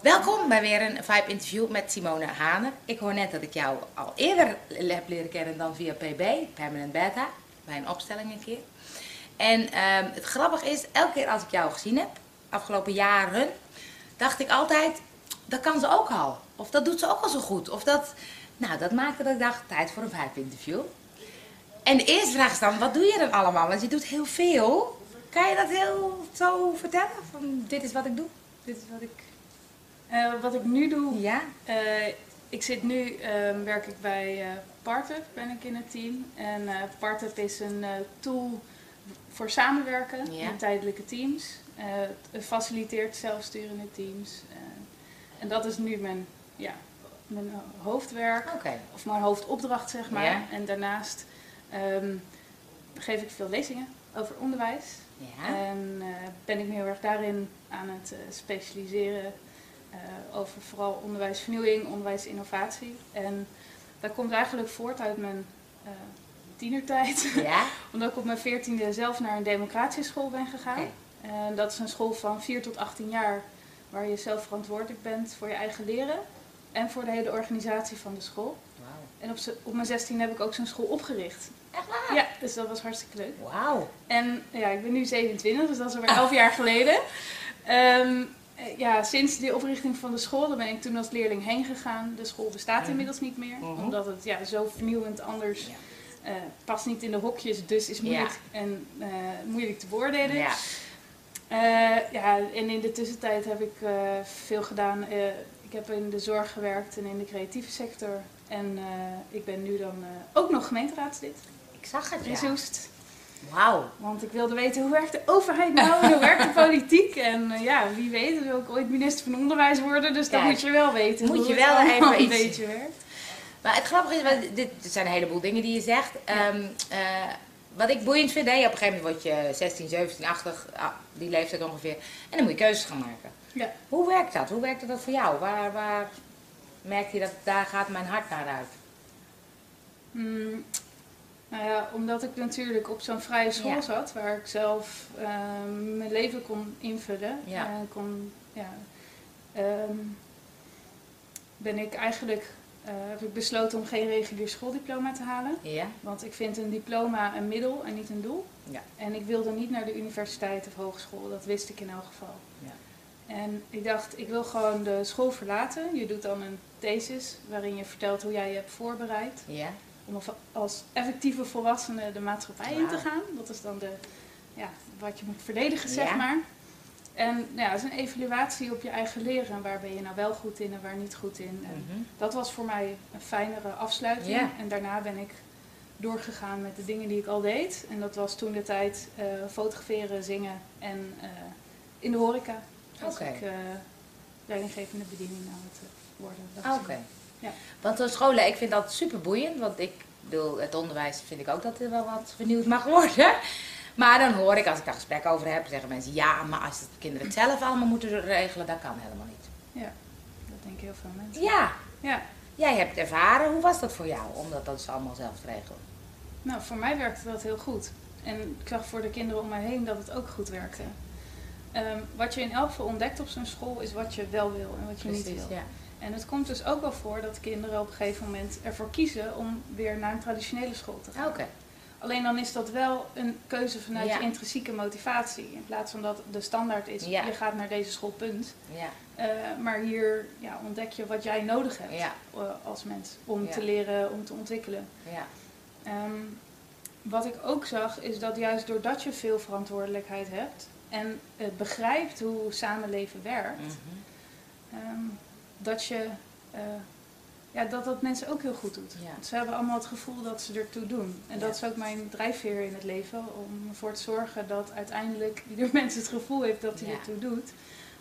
Welkom bij weer een Vibe interview met Simone Hane. Ik hoor net dat ik jou al eerder heb leren kennen dan via PB, Permanent Beta, bij een opstelling een keer. En ehm, het grappige is, elke keer als ik jou gezien heb, afgelopen jaren, dacht ik altijd, dat kan ze ook al. Of dat doet ze ook al zo goed. Of dat, nou, dat maakte dat ik dacht, tijd voor een Vibe interview. En de eerste vraag is dan, wat doe je dan allemaal? Want je doet heel veel. Kan je dat heel zo vertellen? Van, dit is wat ik doe, dit is wat ik... Eh, wat ik nu doe, Ja? eh, ik zit nu, ehm, werk ik bij eh Partup, ben ik in het team. En Partup is een tool voor samenwerken Ja. met tijdelijke teams. Het faciliteert zelfsturende teams. En dat is nu mijn, ja, mijn hoofdwerk, Oké. of mijn hoofdopdracht zeg maar. Ja. En daarnaast ehm, geef ik veel lezingen over onderwijs. Ja. En eh, ben ik me heel erg daarin aan het eh, specialiseren eh, over vooral onderwijsvernieuwing, onderwijsinnovatie. En dat komt eigenlijk voort uit mijn tienertijd. Ja? Omdat ik op mijn veertiende zelf naar een democratieschool ben gegaan. En dat is een school van 4 tot 18 jaar waar je zelf verantwoordelijk bent voor je eigen leren. En voor de hele organisatie van de school. En op, op mijn 16 heb ik ook zo'n school opgericht. Echt waar? Ja, dus dat was hartstikke leuk. Wauw. En ja, ik ben nu 27, dus dat is alweer 11 jaar geleden. Ehm, eh, ja, sinds de oprichting van de school, daar ben ik toen als leerling heen gegaan. De school bestaat inmiddels niet meer, Mhm. omdat het ja, zo vernieuwend anders Ja. eh, past niet in de hokjes, dus is moeilijk, en, eh, moeilijk te beoordelen. Ja. Eh, ja, en in de tussentijd heb ik eh, veel gedaan. Eh, ik heb in de zorg gewerkt en in de creatieve sector. En eh, ik ben nu dan eh, ook nog gemeenteraadslid Ik zag het, in ja. Soest. Wauw. Want ik wilde weten hoe werkt de overheid nou, hoe werkt de politiek. En eh, ja, wie weet wil ik ooit minister van Onderwijs worden. Dus dan Kijk, moet je wel weten moet je wel even een beetje werkt. Maar het grappige is, want dit, dit zijn een heleboel dingen die je zegt. Ehm, eh, wat ik boeiend vind, hè, op een gegeven moment word je 16, 17, 80, ah, die leeftijd ongeveer. En dan moet je keuzes gaan maken. Ja. Hoe werkt dat? Hoe werkte dat voor jou? Waar, waar merk je dat daar gaat mijn hart naar uit? Hmm, nou ja, omdat ik natuurlijk op zo'n vrije school Ja. zat, waar ik zelf ehm, mijn leven kon invullen. Ja. Kon, ja, ehm, ben ik eigenlijk eh, heb ik besloten om geen regulier schooldiploma te halen. Ja? Want ik vind een diploma een middel en niet een doel. Ja. En ik wilde niet naar de universiteit of hogeschool, dat wist ik in elk geval. En ik dacht, ik wil gewoon de school verlaten. Je doet dan een thesis waarin je vertelt hoe jij je hebt voorbereid. Ja? Om als- effectieve volwassene de maatschappij in te gaan. Dat is dan de, ja, wat je moet verdedigen, zeg Ja. maar. En nou ja, het is een evaluatie op je eigen leren. Waar ben je nou wel goed in en waar niet goed in. En Mhm. dat was voor mij een fijnere afsluiting. Ja. En daarna ben ik doorgegaan met de dingen die ik al deed. En dat was toen de tijd eh, fotograferen, zingen en eh, in de horeca. Was Oké. ik eh, leidinggevende bediening aan het eh, worden. Ah, Oké. Ja. Want de scholen, ik vind dat super boeiend. Want ik bedoel, het onderwijs vind ik ook dat er wel wat vernieuwd mag worden. Maar dan hoor ik, als ik daar gesprek over heb, zeggen mensen... Ja, maar als de kinderen het zelf allemaal moeten regelen, dat kan helemaal niet. Ja, dat denken heel veel mensen. Ja, Ja. jij hebt ervaren. Hoe was dat voor jou, om dat dus allemaal zelf te regelen? Nou, voor mij werkte dat heel goed. En ik zag voor de kinderen om mij heen dat het ook goed werkte. Ehm, wat je in elk geval ontdekt op zo'n school is wat je wel wil en wat je niet wil. ja. En het komt dus ook wel voor dat kinderen op een gegeven moment ervoor kiezen om weer naar een traditionele school te gaan. Oké. Alleen dan is dat wel een keuze vanuit Ja. je intrinsieke motivatie. In plaats van dat de standaard is, Ja. je gaat naar deze school, punt. Ja, Eh, maar hier ja, ontdek je wat jij nodig hebt eh, als mens om te leren, om te ontwikkelen. ja. Ehm, wat ik ook zag is dat juist doordat je veel verantwoordelijkheid hebt en eh, begrijpt hoe samenleven werkt, Mhm. ehm, dat je eh, ja, dat dat mensen ook heel goed doet. Ja. Want ze hebben allemaal het gevoel dat ze ertoe doen. En Ja. dat is ook mijn drijfveer in het leven, om ervoor te zorgen dat uiteindelijk ieder mens het gevoel heeft dat hij Ja. ertoe doet.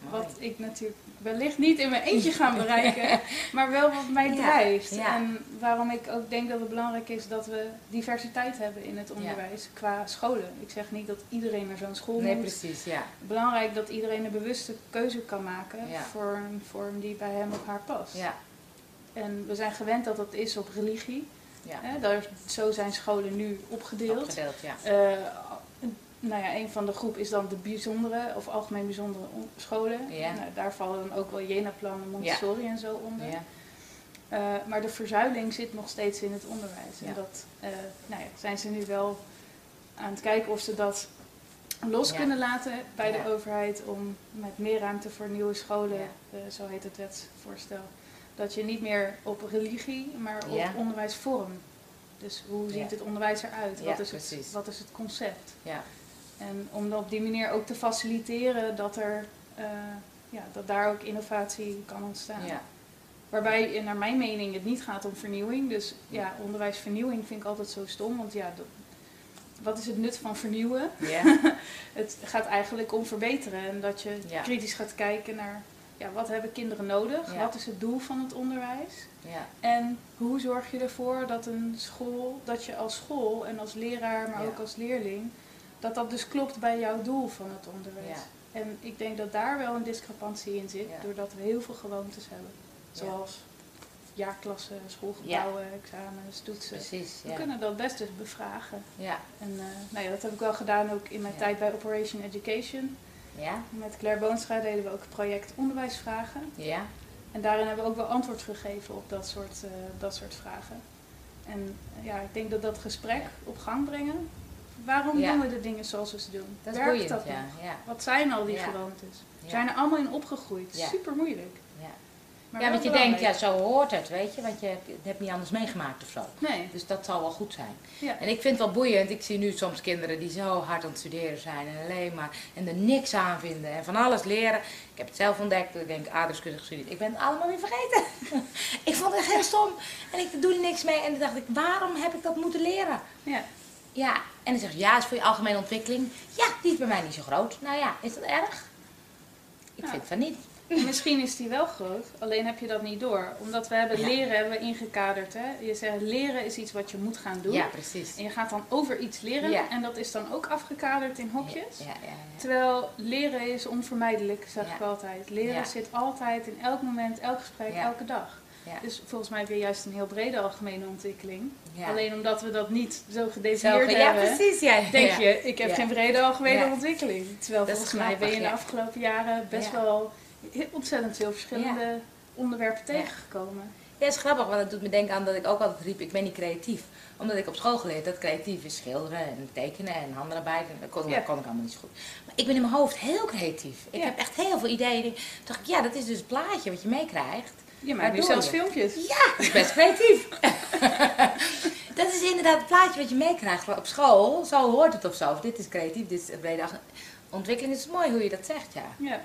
Wat ik natuurlijk wellicht niet in mijn eentje gaan bereiken, maar wel wat mij drijft. ja. En waarom ik ook denk dat het belangrijk is dat we diversiteit hebben in het onderwijs qua scholen. Ik zeg niet dat iedereen naar zo'n school Nee, moet. precies, ja. Belangrijk dat iedereen een bewuste keuze kan maken voor een vorm die bij hem of haar past. Ja, En we zijn gewend dat dat is op religie. Ja. Hè, daar, zo zijn scholen nu opgedeeld. Opgedeeld, ja. Eh, nou ja, een van de groep is dan de bijzondere of algemeen bijzondere on- scholen. Ja. Nou, daar vallen dan ook wel Jena-plan en Montessori en zo onder. ja. Eh, maar de verzuiling zit nog steeds in het onderwijs. En dat eh, nou ja, zijn ze nu wel aan het kijken of ze dat los kunnen laten bij de overheid om met meer ruimte voor nieuwe scholen, eh, zo heet het wetsvoorstel, dat je niet meer op religie, maar op Ja. onderwijsvorm. Dus hoe ziet het onderwijs eruit? Wat, is het, wat is het concept? ja. En om op die manier ook te faciliteren dat, er, eh, ja, dat daar ook innovatie kan ontstaan. ja. Waarbij eh, naar mijn mening het niet gaat om vernieuwing. Dus ja, onderwijsvernieuwing vind ik altijd zo stom. Want ja, wat is het nut van vernieuwen? ja. Het gaat eigenlijk om verbeteren. En dat je Ja. kritisch gaat kijken naar ja, wat hebben kinderen nodig? Ja. Wat is het doel van het onderwijs? ja. En hoe zorg je ervoor dat een school, dat je als school en als leraar, maar ook als leerling, dat dat dus klopt bij jouw doel van het onderwijs. Ja. En ik denk dat daar wel een discrepantie in zit, Ja. doordat we heel veel gewoontes hebben. Zoals jaarklassen, schoolgebouwen, examens, toetsen. Precies, We ja. kunnen dat best dus bevragen. Ja. En eh, nou ja, dat heb ik wel gedaan ook in mijn Ja. tijd bij Operation Education. Ja. Met Claire Boonstra deden we ook het project Onderwijsvragen. Ja. En daarin hebben we ook wel antwoord gegeven op dat soort, eh, dat soort vragen. En ja, ik denk dat dat gesprek op gang brengen. Waarom Ja. doen we de dingen zoals we ze doen? Dat is Werkt boeiend, dat ja. nog? Ja. Wat zijn al die gewoontes? We zijn er allemaal in opgegroeid. Super moeilijk. Ja. Maar ja, want je denkt, ja, zo hoort het, weet je, want je hebt, niet anders meegemaakt of zo. Nee. Dus dat zal wel goed zijn. En ik vind het wel boeiend, ik zie nu soms kinderen die zo hard aan het studeren zijn en alleen maar en er niks aan vinden en van alles leren. Ik heb het zelf ontdekt, ik denk aardrijkskunde gestudeerd. Ik ben het allemaal weer vergeten. ik vond het echt heel stom en ik doe er niks mee en toen dacht ik, waarom heb ik dat moeten leren? Ja. Ja, en dan zeg je, ja, is voor je algemene ontwikkeling. Ja, die is bij mij niet zo groot. Nou ja, is dat erg? Ik Ja. vind van niet. Misschien is die wel groot, alleen heb je dat niet door. Omdat we hebben Ja. leren hebben we ingekaderd. Hè? Je zegt leren is iets wat je moet gaan doen. Ja, precies. En je gaat dan over iets leren. Ja. En dat is dan ook afgekaderd in hokjes. Ja. Terwijl leren is onvermijdelijk, zeg ik altijd. Leren zit altijd in elk moment, elk gesprek, elke dag. Ja. Dus volgens mij je juist een heel brede algemene ontwikkeling. Ja. Alleen omdat we dat niet zo gedefinieerd ja, hebben, precies. Ja, denk je, ik heb geen brede algemene ontwikkeling. Terwijl Dat volgens mij ben je in de afgelopen jaren best wel ontzettend veel verschillende onderwerpen tegengekomen. Ja, is grappig, want het doet me denken aan dat ik ook altijd riep, ik ben niet creatief. Omdat ik op school geleerd dat creatief is schilderen en tekenen en handarbeid. En dat kon, Ja. dat kon ik allemaal niet zo goed. Maar ik ben in mijn hoofd heel creatief. Ik Ja. heb echt heel veel ideeën. Toen dacht ik, ja, dat is dus het plaatje wat je meekrijgt. Je maakt nu zelfs je- filmpjes. Ja, dat is best creatief. dat is inderdaad het plaatje wat je meekrijgt op school. Zo hoort het of zo. Of dit is creatief, dit is brede ontwikkeling. Het is mooi hoe je dat zegt, ja. Ja.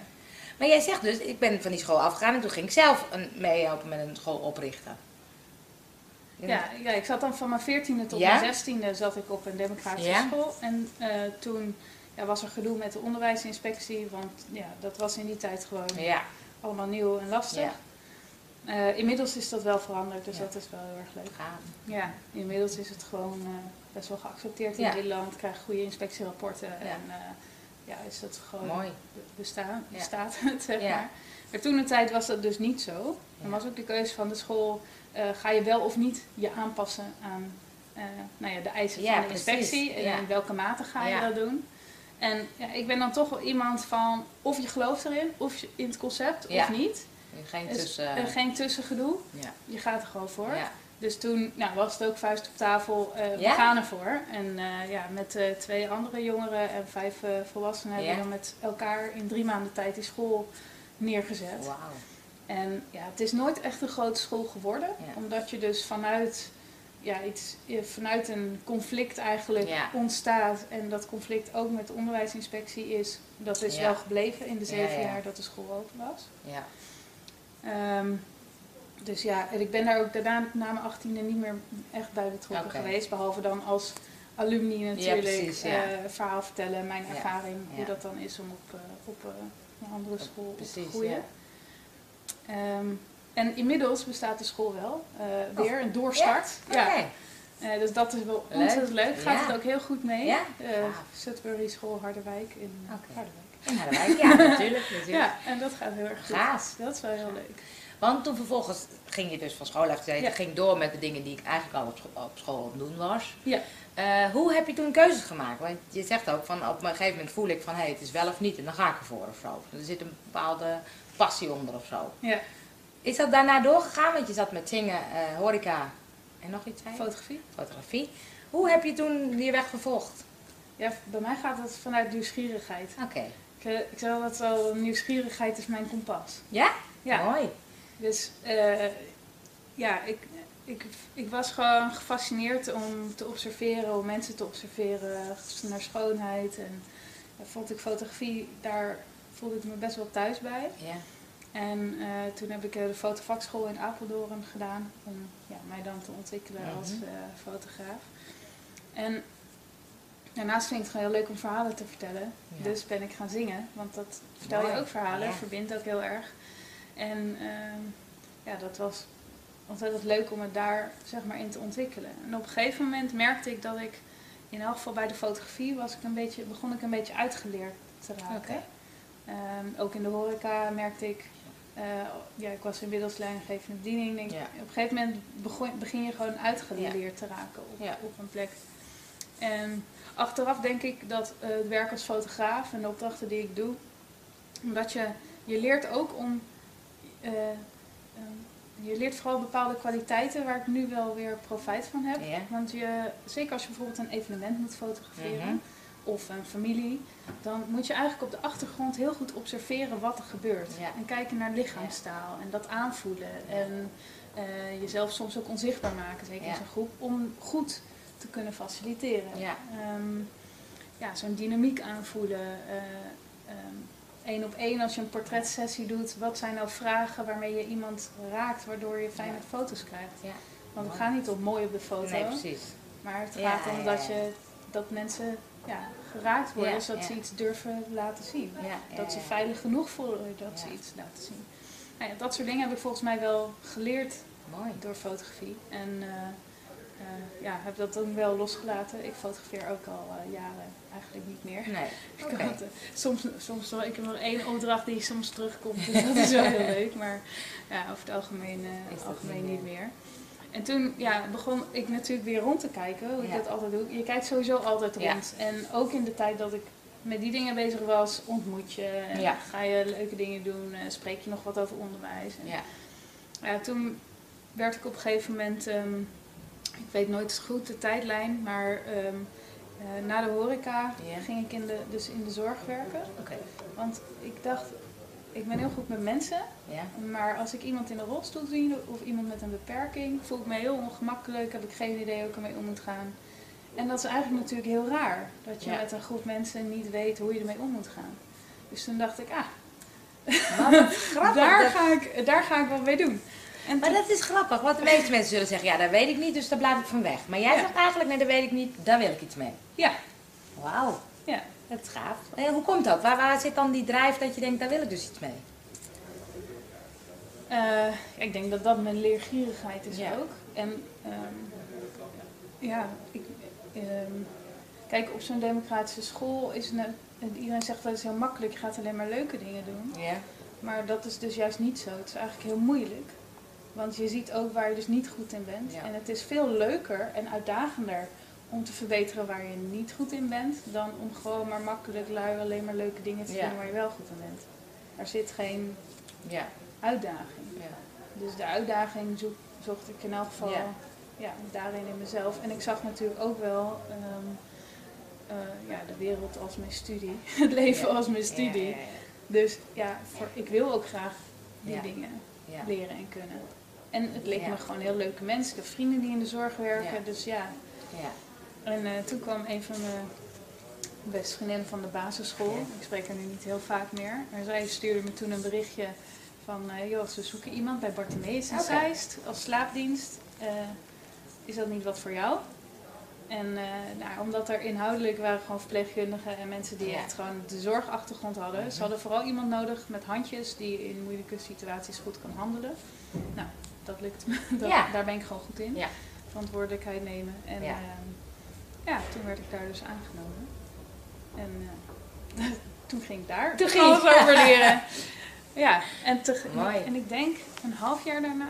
Maar jij zegt dus, ik ben van die school afgegaan en toen ging ik zelf een, meehelpen met een school oprichten. Ja, ja, ik zat dan van mijn 14e tot Ja? mijn 16e zat ik op een democratische Ja? school. En eh, toen ja, was er gedoe met de onderwijsinspectie, want ja, dat was in die tijd gewoon Ja, allemaal nieuw en lastig. Eh, inmiddels is dat wel veranderd, dus Ja. dat is wel heel erg leuk. Ja, inmiddels is het gewoon eh, best wel geaccepteerd in Ja. Nederland, krijg goede inspectierapporten Ja. en eh, ja, is dat gewoon Mooi. bestaan, bestaat het, zeg maar. Maar toen de tijd was dat dus niet zo. Dan was ook de keuze van de school, ga je wel of niet je aanpassen aan nou ja, de eisen van de inspectie en in welke mate ga je dat doen. En ja, ik ben dan toch wel iemand van of je gelooft erin, of je- in het concept, of niet. Geen tussen... geen tussengedoe, ja. je gaat er gewoon voor. Ja. Dus toen nou, was het ook vuist op tafel, eh, Ja? we gaan ervoor. En eh, ja, met eh, twee andere jongeren en vijf volwassenen hebben we dan met elkaar in drie maanden tijd die school neergezet. Wauw. En ja, het is nooit echt een grote school geworden, Ja. omdat je dus vanuit, ja, iets, vanuit een conflict eigenlijk ontstaat. En dat conflict ook met de onderwijsinspectie is, dat is wel gebleven in de zeven ja. jaar dat de school open was. Ja. Ehm, dus ja, en ik ben daar ook daarna na mijn achttiende niet meer echt bij betrokken geweest. Behalve dan als alumni natuurlijk precies, ja. eh, verhaal vertellen, mijn Ja, ervaring, hoe dat dan is om op, eh, op eh, een andere school op te Precies, groeien. Ehm, en inmiddels bestaat de school wel Oh. weer, een doorstart. Ja. Dus dat is wel ontzettend leuk. Gaat het ook heel goed mee. Ja? Sudbury School Harderwijk in. Harderwijk. In Harderwijk, ja, natuurlijk. natuurlijk. Ja, en dat gaat heel erg goed. Gaaf. Dat is wel heel leuk. Want toen vervolgens ging je dus van school afgezeten, Ja. ging door met de dingen die ik eigenlijk al op school, op school aan het doen was. Ja. Eh, hoe heb je toen keuzes gemaakt? Want je zegt ook van op een gegeven moment voel ik van hé, het is wel of niet en dan ga ik ervoor of zo. Er zit een bepaalde passie onder of zo. Ja, Is dat daarna doorgegaan? Want je zat met zingen, eh, horeca en nog iets zei fotografie. fotografie. Hoe heb je toen die weg vervolgd? Ja, bij mij gaat het vanuit nieuwsgierigheid. Oké. Ik, eh, ik zeg altijd wel, nieuwsgierigheid is mijn kompas. Ja? Ja, Mooi. dus eh, ja, ik, ik, ik was gewoon gefascineerd om te observeren, om mensen te observeren, naar schoonheid. En ja, vond ik fotografie, daar voelde ik me best wel thuis bij. Ja. En eh, toen heb ik eh, de fotovakschool in Apeldoorn gedaan om ja, mij dan te ontwikkelen als eh, fotograaf. En daarnaast vind ik het gewoon heel leuk om verhalen te vertellen. Ja. Dus ben ik gaan zingen, want dat vertel je ook verhalen, ja. verbindt ook heel erg. En ehm, ja, dat was ontzettend leuk om het daar zeg maar in te ontwikkelen. En op een gegeven moment merkte ik dat ik, in elk geval bij de fotografie, was ik een beetje, begon ik een beetje uitgeleerd te raken. Ehm, ook in de horeca merkte ik, eh, ja, ik was inmiddels leidinggevende bediening. Denk, Ja. Op een gegeven moment begon, begin je gewoon uitgeleerd te raken op, Ja. op een plek. En achteraf denk ik dat eh, het werk als fotograaf en de opdrachten die ik doe, omdat je, je leert ook om, eh, ehm, je leert vooral bepaalde kwaliteiten waar ik nu wel weer profijt van heb. Ja. Want je, zeker als je bijvoorbeeld een evenement moet fotograferen, Mhm. of een familie, dan moet je eigenlijk op de achtergrond heel goed observeren wat er gebeurt. Ja. En kijken naar lichaamstaal en dat aanvoelen. Ja. En eh, jezelf soms ook onzichtbaar maken, zeker Ja. in zo'n groep, om goed te kunnen faciliteren. Ja. Ehm, ja, zo'n dynamiek aanvoelen. eh, ehm, Eén op één als je een portretsessie doet, wat zijn nou vragen waarmee je iemand raakt, waardoor je fijne Ja. foto's krijgt. Ja. Want het gaat niet om mooi op de foto, Nee, precies. maar het gaat om dat, je, dat mensen ja, geraakt worden, Ja, zodat ze iets durven laten zien. Ja, Dat ze veilig genoeg voelen dat ze iets laten zien. Nou ja, dat soort dingen heb ik volgens mij wel geleerd Mooi. door fotografie. En eh, eh, ja, heb dat dan wel losgelaten. Ik fotografeer ook al eh, jaren eigenlijk niet meer. Nee. Ik had, eh, soms, soms wel, ik heb nog één opdracht die soms terugkomt, dus dat is wel heel leuk. Maar ja, over het algemeen, algemeen niet meer. En toen ja, begon ik natuurlijk weer rond te kijken, hoe ik Ja. dat altijd doe. Je kijkt sowieso altijd Ja. rond. En ook in de tijd dat ik met die dingen bezig was, ontmoet je, en Ja. ga je leuke dingen doen, spreek je nog wat over onderwijs. En, Ja. ja, toen werd ik op een gegeven moment, ehm, ik weet nooit goed de tijdlijn, maar ehm, eh, na de horeca ging ik in de, dus in de zorg werken. Want ik dacht, ik ben heel goed met mensen, maar als ik iemand in een rolstoel zie of iemand met een beperking, voel ik me heel ongemakkelijk, heb ik geen idee hoe ik ermee om moet gaan. En dat is eigenlijk natuurlijk heel raar, dat je met een groep mensen niet weet hoe je ermee om moet gaan. Dus toen dacht ik, ah, daar, ga ik, daar ga ik wat mee doen. En Maar dat is grappig, want de meeste mensen zullen zeggen, ja, dat weet ik niet, dus daar blijf ik van weg. Maar jij Ja. zegt eigenlijk, nee, dat weet ik niet, daar wil ik iets mee. ja, Wauw, ja. dat is gaaf. Eh, hoe komt dat? Waar, waar zit dan die drijf dat je denkt, daar wil ik dus iets mee? Eh, ik denk dat dat mijn leergierigheid is Ja. ook. En ehm, ja, ik, ehm, kijk, op zo'n democratische school is het, nou- en iedereen zegt dat is heel makkelijk, je gaat alleen maar leuke dingen doen. Ja. Maar dat is dus juist niet zo. Het is eigenlijk heel moeilijk. Want je ziet ook waar je dus niet goed in bent. Ja. En het is veel leuker en uitdagender om te verbeteren waar je niet goed in bent, dan om gewoon maar makkelijk lui alleen maar leuke dingen te Ja. doen waar je wel goed in bent. Er zit geen Ja. uitdaging. ja. Dus de uitdaging zoek, zocht ik in elk geval Ja. daarin in mezelf. En ik zag natuurlijk ook wel ehm, eh, ja, de wereld als mijn studie, het leven als mijn studie. Dus ja, voor, ik wil ook graag die dingen leren en kunnen. En het leek Ja. me gewoon heel leuke mensen. Ik heb vrienden die in de zorg werken, Ja. dus ja. Ja. En eh, toen kwam een van mijn beste vriendinnen van de basisschool. Ik spreek haar nu niet heel vaak meer. Maar zij stuurde me toen een berichtje van... eh joh, ze zoeken iemand bij Bartimeus in. Zeist als slaapdienst. Eh, is dat niet wat voor jou? En nou, omdat er inhoudelijk waren gewoon verpleegkundigen en mensen die echt gewoon de zorgachtergrond hadden. Mhm. Ze hadden vooral iemand nodig met handjes die in moeilijke situaties goed kan handelen. Nou, dat lukt me. Dat, Ja. Daar ben ik gewoon goed in. Ja. Verantwoordelijkheid nemen. En Ja. ja. ja, toen werd ik daar dus aangenomen. En eh, toen ging ik daar Toen alles ging je. over leren. Ja, en, te, Mooi. en ik denk een half jaar daarna,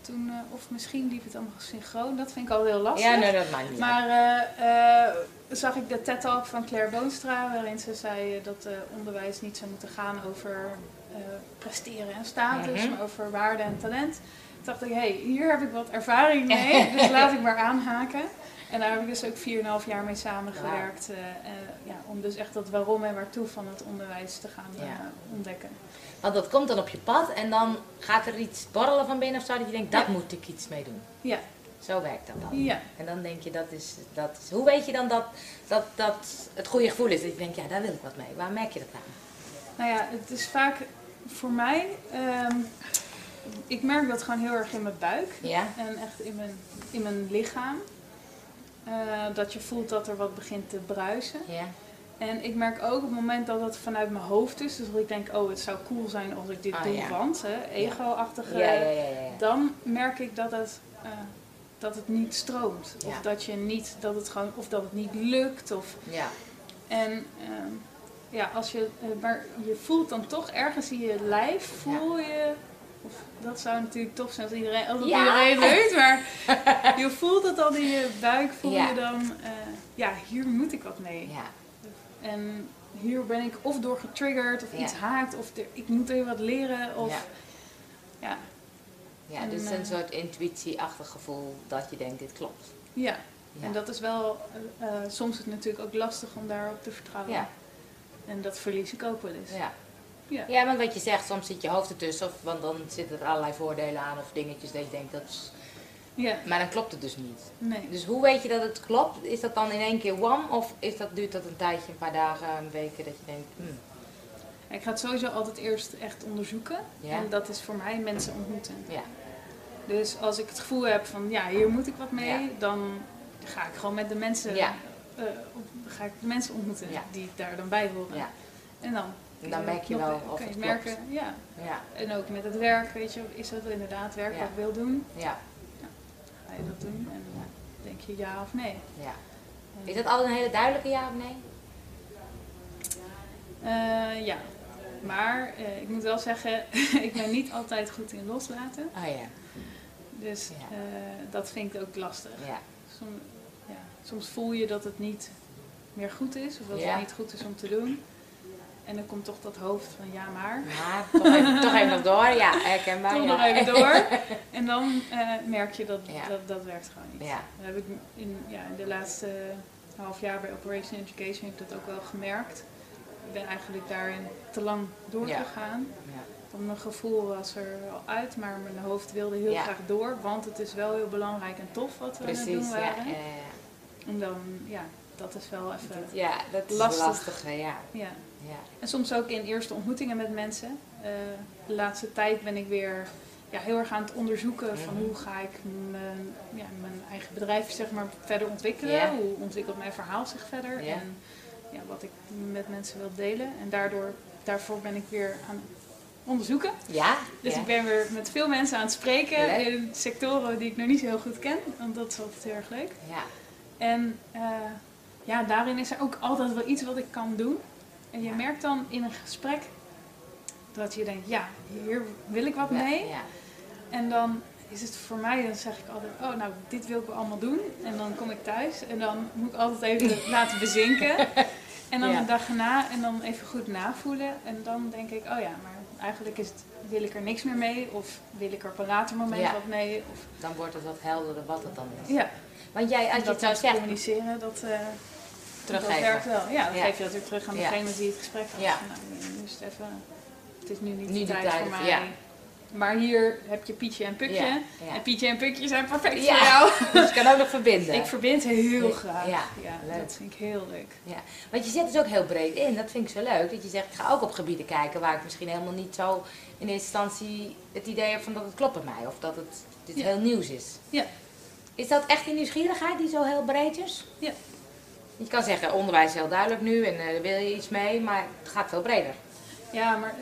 toen, eh, of misschien liep het allemaal synchroon, dat vind ik al heel lastig. Ja, nee, dat maakt niet. Maar eh, zag ik de TED-talk van Claire Boonstra, waarin ze zei dat onderwijs niet zou moeten gaan over presteren en status, Mhm. over waarde en talent. Toen dacht ik, hé, hey, hier heb ik wat ervaring mee, dus laat ik maar aanhaken. En daar heb ik dus ook 4,5 jaar mee samengewerkt, eh, eh, ja, om dus echt dat waarom en waartoe van het onderwijs te gaan eh, Ja. ontdekken. Want dat komt dan op je pad en dan gaat er iets borrelen van binnen of zo dat je denkt, dat Ja. moet ik iets mee doen. Ja, Zo werkt dat dan. ja. En dan denk je, dat is, dat is... Hoe weet je dan dat, dat, dat het goede gevoel is? Dat je denkt, ja, daar wil ik wat mee. Waar merk je dat aan? Nou ja, het is vaak voor mij. ehm, ik merk dat gewoon heel erg in mijn buik Ja? en echt in mijn, in mijn lichaam. Eh, dat je voelt dat er wat begint te bruisen. Ja? En ik merk ook op het moment dat het vanuit mijn hoofd is, dus dat ik denk, oh, het zou cool zijn als ik dit Ah, doe, ja. want hè, ego-achtige. Ja, ja, ja, ja. ja. Dan merk ik dat het, eh, dat het niet stroomt. Of dat je niet, dat het gewoon, of dat het niet lukt. Of Ja, en ehm, ja, als je, eh, maar je voelt dan toch ergens in je lijf, voel je, of dat zou natuurlijk tof zijn als iedereen, als Ja. iedereen weet, maar je voelt het dan in je buik, voel Ja. je dan, eh, ja, hier moet ik wat mee. ja. En hier ben ik of door getriggerd, of iets haakt, of ik moet even wat leren, of Ja. ja, En, dus eh, een soort intuïtieachtig gevoel dat je denkt, dit klopt. ja. En dat is wel, eh, eh, soms is het natuurlijk ook lastig om daarop te vertrouwen. En dat verlies ik ook wel eens. Ja. Ja. ja, want wat je zegt, soms zit je hoofd ertussen, of, want dan zitten er allerlei voordelen aan of dingetjes dat je denkt, dat is... ja. maar dan klopt het dus niet. Nee. Dus hoe weet je dat het klopt? Is dat dan in één keer wam of is dat, duurt dat een tijdje, een paar dagen, een weken, dat je denkt, hmm, Ik ga het sowieso altijd eerst echt onderzoeken. Ja. En dat is voor mij mensen ontmoeten. ja, Dus als ik het gevoel heb van ja, hier moet ik wat mee, Ja. dan ga ik gewoon met de mensen, Ja. eh, op- ga ik de mensen ontmoeten Ja. die daar dan bij horen. ja, En dan, En dan merk je nog- wel of kan je het merken, klopt. ja. ja, En ook met het werk, weet je, is dat inderdaad werk wat ik wil doen? ja, Ga je dat doen? En dan denk je ja of nee. ja. Is dat altijd een hele duidelijke ja of nee? Eh, ja. Maar eh, ik moet wel zeggen, ik ben niet altijd goed in loslaten. Oh ja, Dus eh, dat vind ik ook lastig. ja, Som- ja, soms voel je dat het niet meer goed is, of dat Ja. het niet goed is om te doen. En dan komt toch dat hoofd van ja maar, maar toch even, toch even nog door, ja, herkenbaar. toch ja. nog even door. En dan eh, merk je dat, Ja. dat dat werkt gewoon niet. Ja, Dat heb ik in, ja, in de laatste half jaar bij Operation Education heb ik dat ook wel gemerkt. Ik ben eigenlijk daarin te lang doorgegaan. ja, Want mijn gevoel was er al uit, maar mijn hoofd wilde heel Ja. graag door. Want het is wel heel belangrijk en tof wat we aan het precies, doen ja, waren. ja, En dan, ja, dat is wel even, ja, dat is Lastig. ja, ja. ja, En soms ook in eerste ontmoetingen met mensen. Eh, de laatste tijd ben ik weer ja, heel erg aan het onderzoeken van Mhm. hoe ga ik mijn, ja, mijn eigen bedrijf zeg maar, verder ontwikkelen. Hoe ontwikkelt mijn verhaal zich verder. En ja, wat ik met mensen wil delen. En daardoor, daarvoor ben ik weer aan het onderzoeken. ja, Dus ja. ik ben weer met veel mensen aan het spreken Leuk. in sectoren die ik nog niet zo heel goed ken. Want dat is altijd heel erg leuk. ja, En eh, ja, daarin is er ook altijd wel iets wat ik kan doen. En je merkt dan in een gesprek dat je denkt, ja, hier wil ik wat mee. ja, En dan is het voor mij, dan zeg ik altijd, oh nou, dit wil ik wel allemaal doen. En dan kom ik thuis en dan moet ik altijd even laten bezinken. En dan Ja. een dag erna en dan even goed navoelen. En dan denk ik, oh ja, maar eigenlijk is het, wil ik er niks meer mee. Of wil ik er op een later moment Ja. wat mee. Of, dan wordt het wat helderder wat het dan is. ja, Want jij, als je dat het communiceren, dat... eh, Dat teruggeven. werkt wel. Ja, dan Ja. geef je dat weer terug aan degene je het gesprek had. Ja. Nou, het even... Het is nu niet Nu de de tijd, tijd, voor mij. ja. Maar hier heb je Pietje en Pukje. Ja, ja. En Pietje en Pukje zijn perfect Ja. voor jou. Dus je kan ook nog verbinden. Ik verbind heel graag. Ja, leuk. dat vind ik heel leuk. Ja, want je zet dus ook heel breed in. Dat vind ik zo leuk. Dat je zegt, ik ga ook op gebieden kijken waar ik misschien helemaal niet zo in eerste instantie het idee heb van dat het klopt bij mij. Of dat het dit heel nieuws is. Ja. Is dat echt die nieuwsgierigheid die zo heel breed is? Ja. Je kan zeggen, onderwijs is heel duidelijk nu en eh, daar wil je iets mee, maar het gaat veel breder. Ja, maar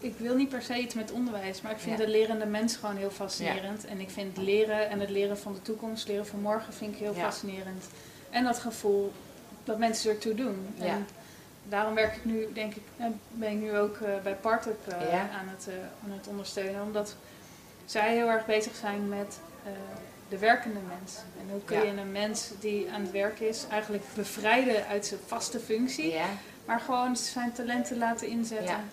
ik wil niet per se iets met onderwijs. Maar ik vind Ja. de lerende mens gewoon heel fascinerend. En ik vind leren en het leren van de toekomst, leren van morgen, vind ik heel Ja. fascinerend. En dat gevoel dat mensen ertoe doen. Ja. En daarom werk ik nu, denk ik, eh, ben ik nu ook eh, bij Partup aan, het, aan het ondersteunen. Omdat zij heel erg bezig zijn met de werkende mens. En hoe kun Ja. je een mens die aan het werk is eigenlijk bevrijden uit zijn vaste functie. Ja, Maar gewoon zijn talenten laten inzetten.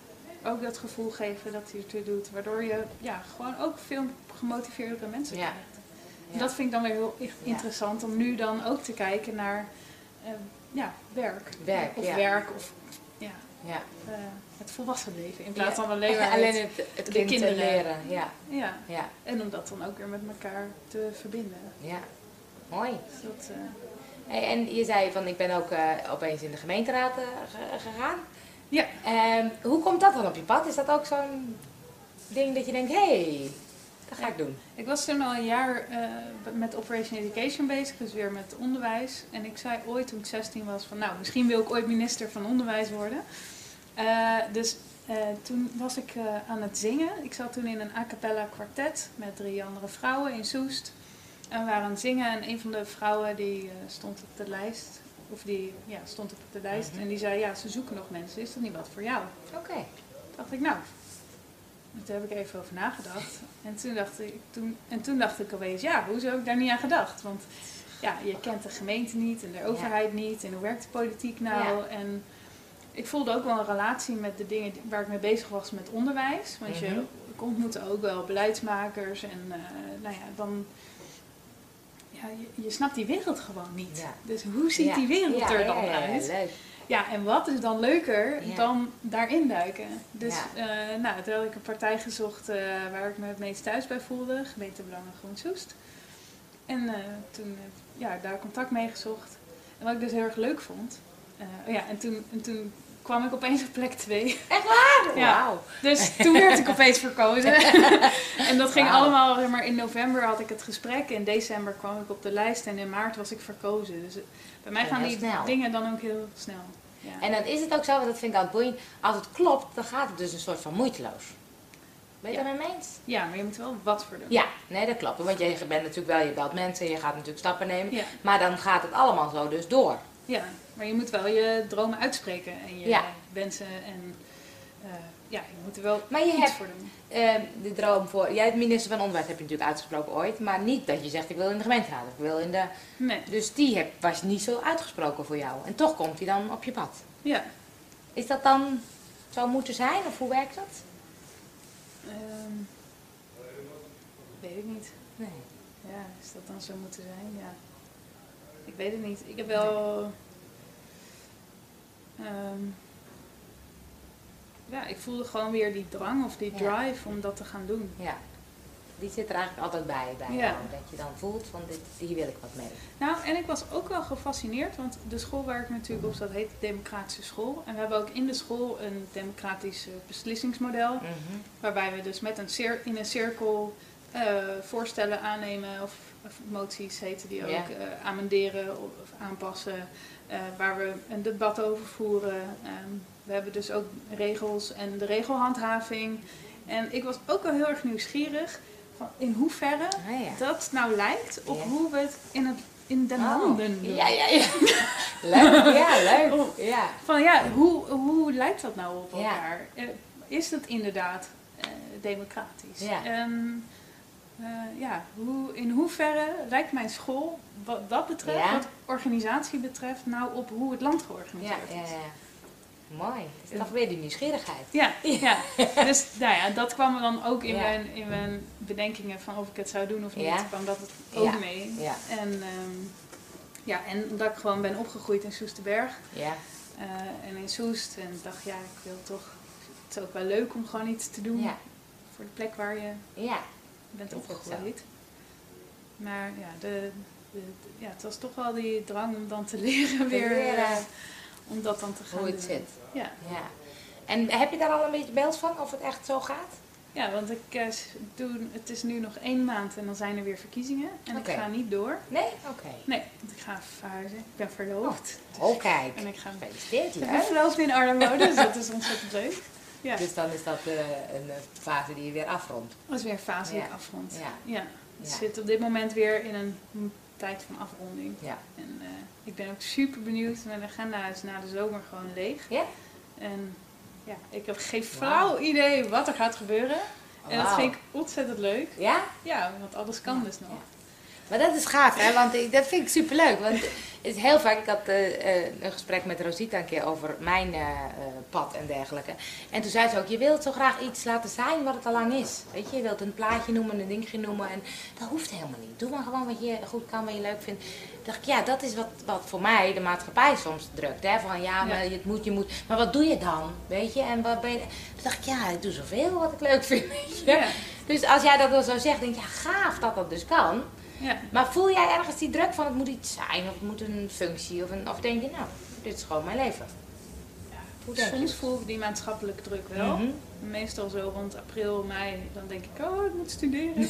Ja. Ook dat gevoel geven dat hij ertoe doet. Waardoor je ja, gewoon ook veel gemotiveerdere mensen krijgt. En dat vind ik dan weer heel interessant om nu dan ook te kijken naar eh, ja, werk. Werk, of werk of ja, eh, het volwassen leven. In plaats Ja. van alleen maar Alleen het- de kind kinderen. leren. Ja, ja. ja, En om dat dan ook weer met elkaar te verbinden. ja. Mooi. Dus dat, eh, Hey, en je zei van ik ben ook eh, opeens in de gemeenteraad ge- gegaan. ja, Ehm, hoe komt dat dan op je pad? Is dat ook zo'n ding dat je denkt, hé, hey, dat ga ik doen? Ik was toen al een jaar eh, met Operation Education bezig, dus weer met onderwijs. En ik zei ooit toen ik 16 was van nou, misschien wil ik ooit minister van onderwijs worden. Eh, dus eh, toen was ik aan het zingen. Ik zat toen in een a cappella kwartet met drie andere vrouwen in Soest. En we waren aan het zingen en een van de vrouwen die stond op de lijst. Of die ja, stond op de lijst Mhm. en die zei ja, ze zoeken nog mensen. Is dat niet wat voor jou? Oké. Dacht ik, nou, en toen heb ik even over nagedacht. En toen dacht ik, toen, en toen dacht ik opeens, ja, hoezo heb ik daar niet aan gedacht? Want ja, je kent de gemeente niet en de overheid niet. En hoe werkt de politiek nou? En ik voelde ook wel een relatie met de dingen waar ik mee bezig was met onderwijs. Want Mhm. je, ik ontmoette ook wel beleidsmakers en eh, nou ja, dan... Ja, je, je snapt die wereld gewoon niet. Ja. Dus hoe ziet die wereld er dan uit? leuk. Ja, en wat is dan leuker Ja. dan daarin duiken? Dus Ja. eh, nou, toen had ik een partij gezocht eh, waar ik me het meest thuis bij voelde, gemeente Belangen Groen Soest. En eh, toen ja, daar contact mee gezocht. En wat ik dus heel erg leuk vond. oh ja, en toen, en toen kwam ik opeens op plek 2. Echt waar? Ja. Wauw. Dus toen werd ik opeens verkozen. en dat ging allemaal, zeg maar in november had ik het gesprek. In december kwam ik op de lijst en in maart was ik verkozen. Dus bij mij gaan die snel. dingen dan ook heel snel. Ja. En dan is het ook zo, want dat vind ik altijd boeiend. Als het klopt, dan gaat het dus een soort van moeiteloos. Ben je Ja. daarmee eens? Ja, maar je moet wel wat voor doen. Ja, nee, dat klopt. Want je bent natuurlijk wel, je belt mensen, je gaat natuurlijk stappen nemen. Ja, Maar dan gaat het allemaal zo dus door. ja, maar je moet wel je dromen uitspreken en je wensen en eh, ja, je moet er wel Maar je iets hebt voor doen. Ehm, de droom voor. Jij, het minister van Onderwijs heb je natuurlijk uitgesproken ooit. Maar niet dat je zegt: ik wil in de gemeenteraad. of Ik wil in de. Nee, Dus die heb, was niet zo uitgesproken voor jou. En toch komt hij dan op je pad. ja. Is dat dan zo moeten zijn? Of hoe werkt dat? ehm, weet ik niet. Nee. Ja, is dat dan zo moeten zijn? Ja. Ik weet het niet. Ik heb wel. ehm, ja, ik voelde gewoon weer die drang of die Ja. drive om dat te gaan doen. Ja. Die zit er eigenlijk altijd bij, bij Ja. jou. Dat je dan voelt van dit, hier wil ik wat mee. Nou, en ik was ook wel gefascineerd, want de school waar ik natuurlijk op zat heet de Democratische School. En we hebben ook in de school een democratisch eh, beslissingsmodel. Mhm. Waarbij we dus met een cir- in een cirkel eh, voorstellen aannemen, of, of moties heten die ook, eh, amenderen of, of aanpassen. eh, waar we een debat over voeren. Ehm, we hebben dus ook regels en de regelhandhaving. En ik was ook wel heel erg nieuwsgierig van in hoeverre Ah, ja. dat nou lijkt op Ja. hoe we het in, het, in de Oh. landen doen. Ja, ja, ja. leuk. Ja, leuk. Ja. Van ja, hoe, hoe lijkt dat nou op elkaar? Eh, is dat inderdaad eh, democratisch? Ja. Eh, ja, hoe, in hoeverre lijkt mijn school, wat dat betreft, wat organisatie betreft, nou op hoe het land georganiseerd ja, is? Mooi. Het is toch weer die nieuwsgierigheid. Ja, ja. dus nou ja, dat kwam er dan ook in, Ja. mijn, in mijn bedenkingen van of ik het zou doen of niet, Ja. kwam dat het ook Ja. mee. Ja. En, ehm, ja, en dat ik gewoon ben opgegroeid in Soesterberg Ja. eh, en in Soest. En ik dacht, ja, ik wil toch, het is ook wel leuk om gewoon iets te doen Ja. voor de plek waar je Ja. bent opgegroeid. Maar ja, de, ja, het was toch wel die drang om dan te leren weer, leren. Eh, om dat dan te gaan Hoe het doen. zit. Ja. Ja. En heb je daar al een beetje beeld van of het echt zo gaat? ja, want ik eh, doe, het is nu nog één maand en dan zijn er weer verkiezingen. En ik ga niet door. Nee? Oké. Nee, want ik ga verhuizen. Ik ben verloofd. Oh, kijk. En ik ga Gefeliciteerd, ik ben verloofd in Arnhem dus dat is ontzettend leuk. Ja, Dus dan is dat eh, een eh, fase die je weer afrondt. dat is weer een fase die Ja. ik afrond. Ja. Ja. Zit op dit moment weer in een tijd van afronding. Ja. En eh, ik ben ook super benieuwd. Mijn agenda is na de zomer gewoon leeg. Ja? En ja, ik heb geen flauw idee wat er gaat gebeuren. En dat vind ik ontzettend leuk. Ja? Ja, want alles kan dus nog. Maar dat is gaaf, hè? Want ik, dat vind ik superleuk. Want het is heel vaak, ik had eh, een gesprek met Rosita een keer over mijn eh, pad en dergelijke. En toen zei ze ook, je wilt zo graag iets laten zijn wat het al lang is. Weet je, je wilt een plaatje noemen, een dingetje noemen. En dat hoeft helemaal niet. Doe maar gewoon wat je goed kan, wat je leuk vindt. Toen dacht ik, ja, dat is wat, wat voor mij de maatschappij soms drukt. Hè? Van ja, maar Ja. het moet, je moet. Maar wat doe je dan? Weet je? En wat ben je... Toen dacht ik, ja, ik doe zoveel wat ik leuk vind. Weet je? Ja. Dus als jij dat dan zo zegt, denk ik, ja, gaaf dat dat dus kan. Ja. Maar voel jij ergens die druk van het moet iets zijn of het moet een functie of, een, of denk je nou, dit is gewoon mijn leven? Denk je? Soms voel ik die maatschappelijke druk wel. Mhm. Meestal zo rond april, mei, dan denk ik, oh, ik moet studeren.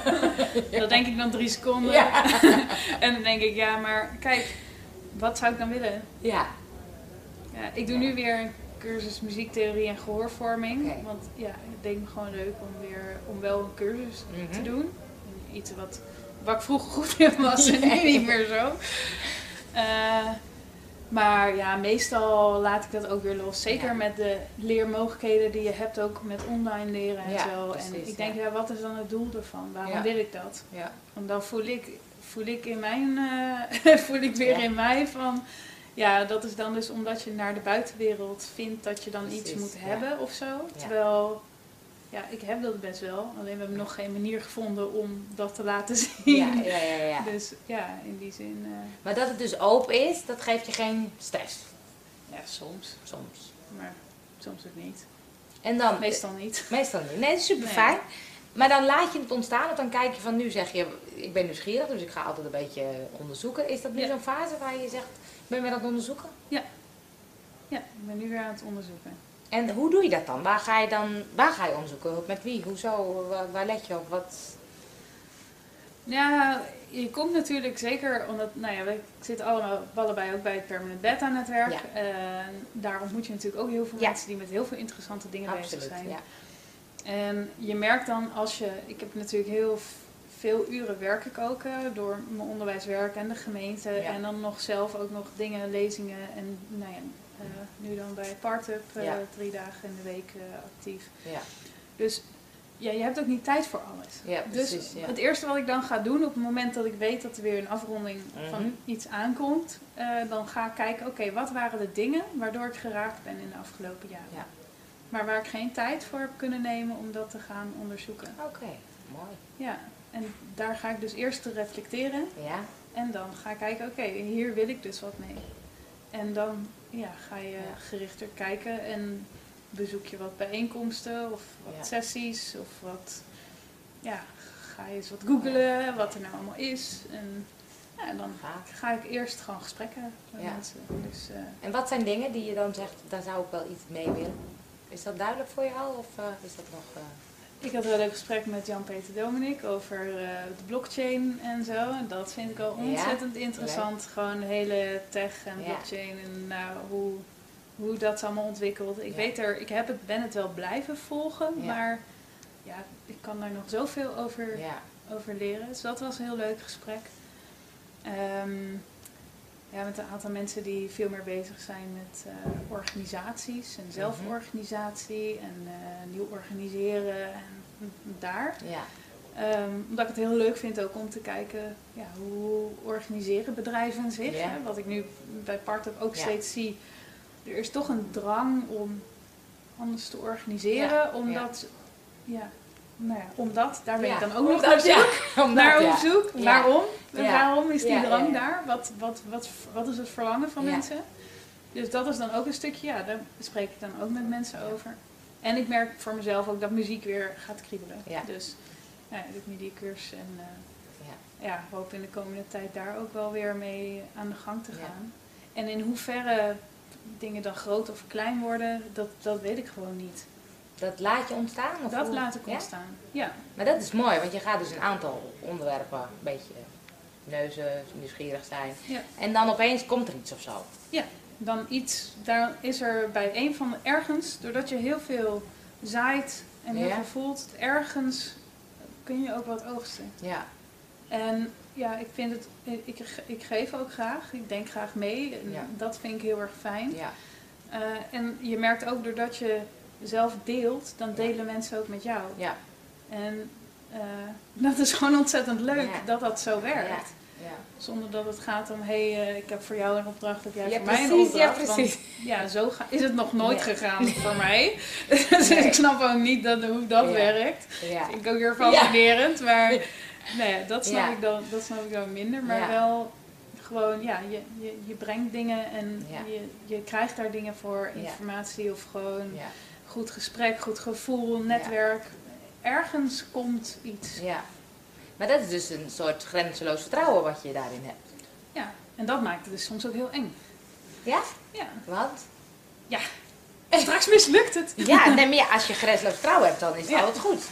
dat denk ik dan drie seconden. Ja. en dan denk ik, ja, maar kijk, wat zou ik dan willen? Ja, Ja, ik doe nu weer een cursus muziektheorie en gehoorvorming. Want ja, het deed me gewoon leuk om weer om wel een cursus Mhm. te doen. Iets wat, wat ik vroeger goed in was en nu niet meer zo. Eh, maar ja, meestal laat ik dat ook weer los. Zeker Ja. met de leermogelijkheden die je hebt ook met online leren en Ja, zo. precies, en ik denk, ja. ja. wat is dan het doel ervan? Waarom wil ik dat? ja, Want dan voel ik, voel ik in mijn, eh, voel ik weer in mij van, ja, dat is dan dus omdat je naar de buitenwereld vindt dat je dan iets moet hebben of zo. Terwijl, ja, ik heb dat best wel. Alleen we hebben nog geen manier gevonden om dat te laten zien. ja, ja, ja, ja. Dus ja, in die zin, eh, Maar dat het dus open is, dat geeft je geen stress ja, soms. soms. Maar soms ook niet. En dan, Meestal niet. meestal niet. Nee, super Nee. fijn. Maar dan laat je het ontstaan of dan kijk je van nu zeg je, ik ben nieuwsgierig, dus ik ga altijd een beetje onderzoeken. Is dat nu Ja. zo'n fase waar je zegt, ben je weer aan het onderzoeken? Ja, ik ben nu weer aan het onderzoeken. En hoe doe je dat dan? Waar ga je dan, waar ga je onderzoeken? Met wie? Hoezo? Waar, waar let je op? Wat? Ja, je komt natuurlijk zeker omdat, nou ja, we zitten allemaal, allebei ook bij het Permanent Beta netwerk. Ja. En daar ontmoet je natuurlijk ook heel veel Ja. mensen die met heel veel interessante dingen bezig zijn. ja. En je merkt dan als je, ik heb natuurlijk heel veel uren werk ik ook eh, door mijn onderwijswerk en de gemeente. Ja. En dan nog zelf ook nog dingen, lezingen en nou ja, nu dan bij Partup eh, Ja. drie dagen in de week eh, actief. Ja, Dus ja, je hebt ook niet tijd voor alles. ja Dus precies. ja. het eerste wat ik dan ga doen op het moment dat ik weet dat er weer een afronding Mhm. van iets aankomt, eh, dan ga ik kijken, oké, wat waren de dingen waardoor ik geraakt ben in de afgelopen jaren. Ja. Maar waar ik geen tijd voor heb kunnen nemen om dat te gaan onderzoeken. Oké, mooi. Ja, en daar ga ik dus eerst te reflecteren Ja, en dan ga ik kijken, oké, hier wil ik dus wat mee. En dan ja, ga je Ja. gerichter kijken en bezoek je wat bijeenkomsten of wat Ja. sessies of wat, ja, ga je eens wat googlen wat er nou allemaal is. En ja, en dan ga ik eerst gewoon gesprekken met mensen. Dus, eh, En wat zijn dingen die je dan zegt, daar zou ik wel iets mee willen? Is dat duidelijk voor jou of eh, is dat nog... eh, ik had een heel leuk gesprek met Jan-Peter Dominik over eh, de blockchain en zo. En dat vind ik al Ja, ontzettend interessant. Gewoon de hele tech en Ja. blockchain en nou, hoe, hoe dat allemaal ontwikkeld. Ik Ja. weet er, ik heb het, ben het wel blijven volgen, maar ja, ik kan daar nog zoveel over, over leren. Dus dat was een heel leuk gesprek. Ehm, ja, met een aantal mensen die veel meer bezig zijn met eh, organisaties en zelforganisatie en eh, nieuw organiseren en daar. ja, Ehm, omdat ik het heel leuk vind ook om te kijken ja, hoe organiseren bedrijven zich. Ja. Hè? Wat ik nu bij Partup ook Ja. steeds zie. Er is toch een drang om anders te organiseren. Omdat, ja. Nou ja, omdat, daar ben ik dan ook nog naar op zoek. naar op zoek. Waarom? Waarom is die drang daar? Wat, wat, wat, wat is het verlangen van mensen? Dus dat is dan ook een stukje, ja, daar spreek ik dan ook met mensen over. En ik merk voor mezelf ook dat muziek weer gaat kriebelen. Ja. Dus ja, ik doe nu die cursus en eh, Ja. ja, hoop in de komende tijd daar ook wel weer mee aan de gang te gaan. En in hoeverre dingen dan groot of klein worden, dat, dat weet ik gewoon niet. Dat laat je ontstaan? Of Dat hoe? laat ik Ja? ontstaan. Ja, Maar dat is mooi, want je gaat dus een aantal onderwerpen een beetje neuzen, nieuwsgierig zijn. Ja. En dan opeens komt er iets of zo. dan iets, daar is er bij een van de ergens, doordat je heel veel zaait en heel Ja. veel voelt, ergens kun je ook wat oogsten. Ja, En ja, ik vind het, ik, ik geef ook graag, ik denk graag mee. En Ja. Dat vind ik heel erg fijn. Ja. Eh, en je merkt ook doordat je zelf deelt, dan delen mensen ook met jou. Ja. En eh, dat is gewoon ontzettend leuk dat dat zo werkt. Ja. Ja. Zonder dat het gaat om, hé, hey, ik heb voor jou een opdracht, heb jij voor mij een precies, ja, opdracht. precies. Want, ja, zo ga- is het nog nooit Nee. gegaan voor mij. dus Nee. ik snap ook niet dat, hoe dat werkt. Ja. Vind ik ook weer fascinerend, maar ja, dat, snap ik dan, dat snap ik dan minder. Maar wel gewoon, ja, je, je, je brengt dingen en Ja. je, je krijgt daar dingen voor, Ja. informatie of gewoon Ja. Goed gesprek, goed gevoel, netwerk. Ergens komt iets. ja. Maar dat is dus een soort grenzeloos vertrouwen wat je daarin hebt. Ja, en dat maakt het dus soms ook heel eng. Ja? Ja, Want? straks mislukt het. Ja, nee, maar ja, als je grenzeloos vertrouwen hebt, dan is het Ja. altijd goed.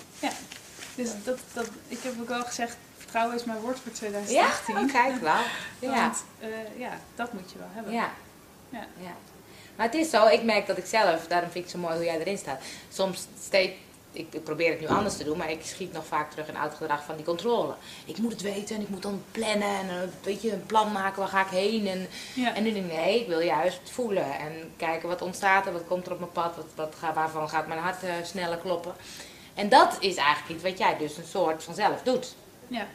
Dus dat, dat, ik heb ook al gezegd, vertrouwen is mijn woord voor Ja? 2018. Oh, kijk, wel. Ja. Want eh, ja, dat moet je wel hebben. Ja. Ja. ja. Maar het is zo, ik merk dat ik zelf, daarom vind ik het zo mooi hoe jij erin staat. Soms steeds, ik, ik probeer het nu anders te doen, maar ik schiet nog vaak terug in oud gedrag van die controle. Ik moet het weten en ik moet dan plannen en eh, weet je, een plan maken, waar ga ik heen? En, Ja. en nu denk ik, nee, ik wil juist voelen en kijken wat ontstaat er, wat komt er op mijn pad, wat, wat, waarvan gaat mijn hart eh, sneller kloppen. En dat is eigenlijk iets wat jij dus een soort vanzelf doet. ja.